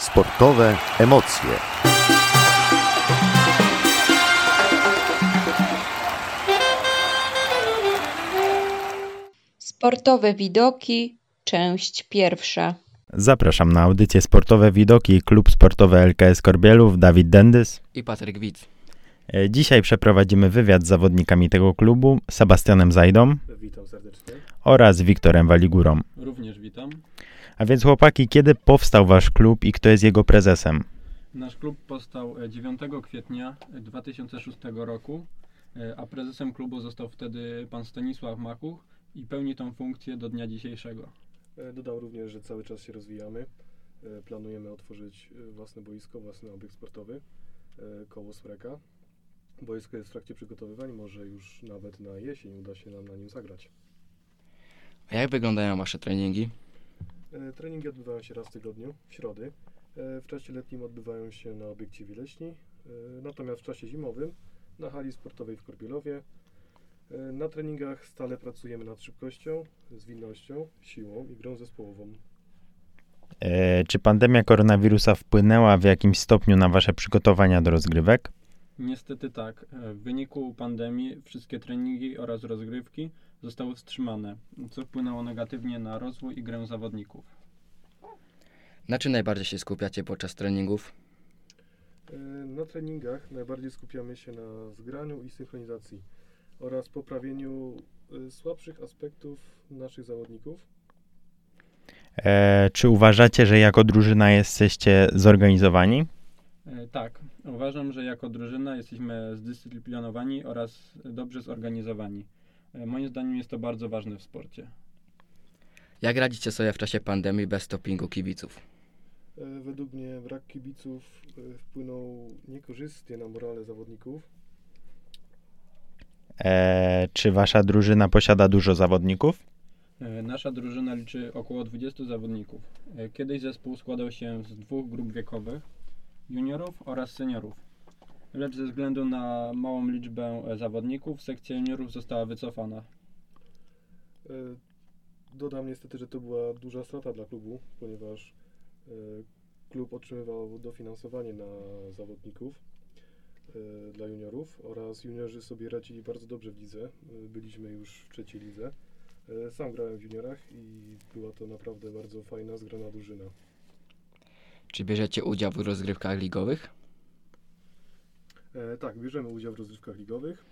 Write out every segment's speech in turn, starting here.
Sportowe emocje. Sportowe widoki, część pierwsza. Zapraszam na audycję Sportowe Widoki Klub Sportowy LKS Korbielów, Dawid Dendys. i Patryk Widz. E, Dzisiaj przeprowadzimy wywiad z zawodnikami tego klubu, Sebastianem Zajdą Witam serdecznie. oraz Wiktorem Waligurą. Również witam. A więc chłopaki, kiedy powstał wasz klub i kto jest jego prezesem? Nasz klub powstał e, 9 kwietnia e, 2006 roku, e, a prezesem klubu został wtedy pan Stanisław Makuch i pełni tą funkcję do dnia dzisiejszego. E, Dodam również, że cały czas się rozwijamy. E, Planujemy otworzyć e, własne boisko, własny obiekt sportowy e, koło Smreka. Boisko jest w trakcie przygotowywań, może już nawet na jesień uda się nam na nim zagrać. A jak wyglądają wasze treningi? E, Treningi odbywają się raz w tygodniu, w środy. E, W czasie letnim odbywają się na obiekcie Wileśni, e, natomiast w czasie zimowym na hali sportowej w Korbielowie. Na treningach stale pracujemy nad szybkością, zwinnością, siłą i grą zespołową. E, czy pandemia koronawirusa wpłynęła w jakimś stopniu na wasze przygotowania do rozgrywek? Niestety tak, w wyniku pandemii wszystkie treningi oraz rozgrywki zostały wstrzymane, co wpłynęło negatywnie na rozwój i grę zawodników. Na czym najbardziej się skupiacie podczas treningów? E, Na treningach najbardziej skupiamy się na zgraniu i synchronizacji oraz poprawieniu e, słabszych aspektów naszych zawodników. E, czy uważacie, że jako drużyna jesteście zorganizowani? E, Tak, uważam, że jako drużyna jesteśmy zdyscyplinowani oraz dobrze zorganizowani. E, Moim zdaniem jest to bardzo ważne w sporcie. Jak radzicie sobie w czasie pandemii bez dopingu kibiców? E, Według mnie brak kibiców e, wpłynął niekorzystnie na morale zawodników. E, czy wasza drużyna posiada dużo zawodników? E, Nasza drużyna liczy około 20 zawodników. E, Kiedyś zespół składał się z dwóch grup wiekowych, juniorów oraz seniorów. Lecz ze względu na małą liczbę e, zawodników, sekcja juniorów została wycofana. E, Dodam niestety, że to była duża strata dla klubu, ponieważ e, klub otrzymywał dofinansowanie na zawodników dla juniorów oraz juniorzy sobie radzili bardzo dobrze w lidze. Byliśmy już w trzeciej lidze. Sam grałem w juniorach i była to naprawdę bardzo fajna, zgrana drużyna. Czy bierzecie udział w rozgrywkach ligowych? E, tak, bierzemy udział w rozrywkach ligowych,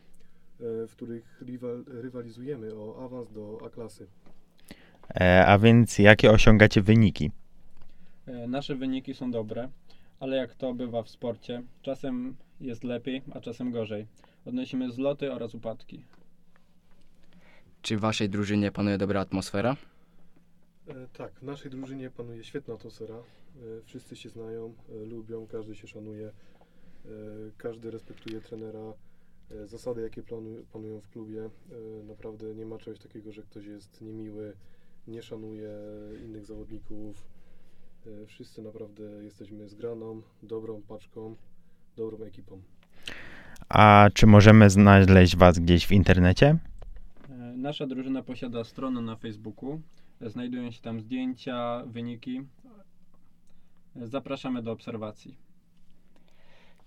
e, w których rywal, rywalizujemy o awans do A-klasy. E, a więc jakie osiągacie wyniki? E, Nasze wyniki są dobre, ale jak to bywa w sporcie, czasem jest lepiej, a czasem gorzej. Odnosimy zloty oraz upadki. Czy w waszej drużynie panuje dobra atmosfera? E, Tak, w naszej drużynie panuje świetna atmosfera. E, Wszyscy się znają, e, lubią, każdy się szanuje, każdy respektuje trenera. E, Zasady, jakie panują w klubie, e, naprawdę nie ma czegoś takiego, że ktoś jest niemiły, nie szanuje innych zawodników. E, Wszyscy naprawdę jesteśmy zgraną, dobrą paczką, dobrą ekipą. A czy możemy znaleźć was gdzieś w internecie? E, Nasza drużyna posiada stronę na Facebooku. E, Znajdują się tam zdjęcia, wyniki. E, Zapraszamy do obserwacji.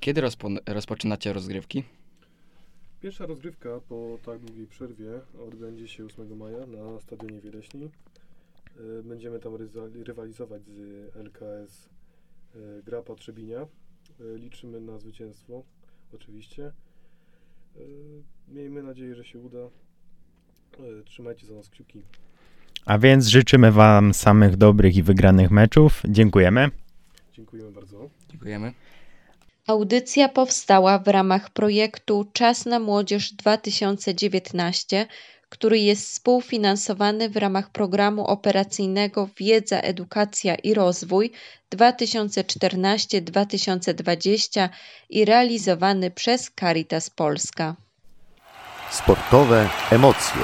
Kiedy rozpo- rozpoczynacie rozgrywki? Pierwsza rozgrywka po tak długiej przerwie odbędzie się 8 maja na Stadionie Wieleśni. E, Będziemy tam rywalizować z LKS e, Grapa Trzebinia. E, Liczymy na zwycięstwo, oczywiście. Miejmy nadzieję, że się uda. Trzymajcie za nas kciuki. A więc życzymy wam samych dobrych i wygranych meczów. Dziękujemy. Dziękujemy bardzo. Dziękujemy. Audycja powstała w ramach projektu Czas na Młodzież 2019, który jest współfinansowany w ramach programu operacyjnego Wiedza, Edukacja i Rozwój 2014-2020 i realizowany przez Caritas Polska. Sportowe emocje.